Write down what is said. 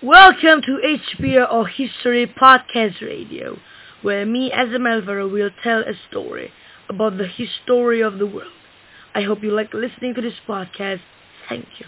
Welcome to HPR or History Podcast Radio, where me, Azam Alvaro, will tell a story about the history of the world. I hope you like listening to this podcast. Thank you.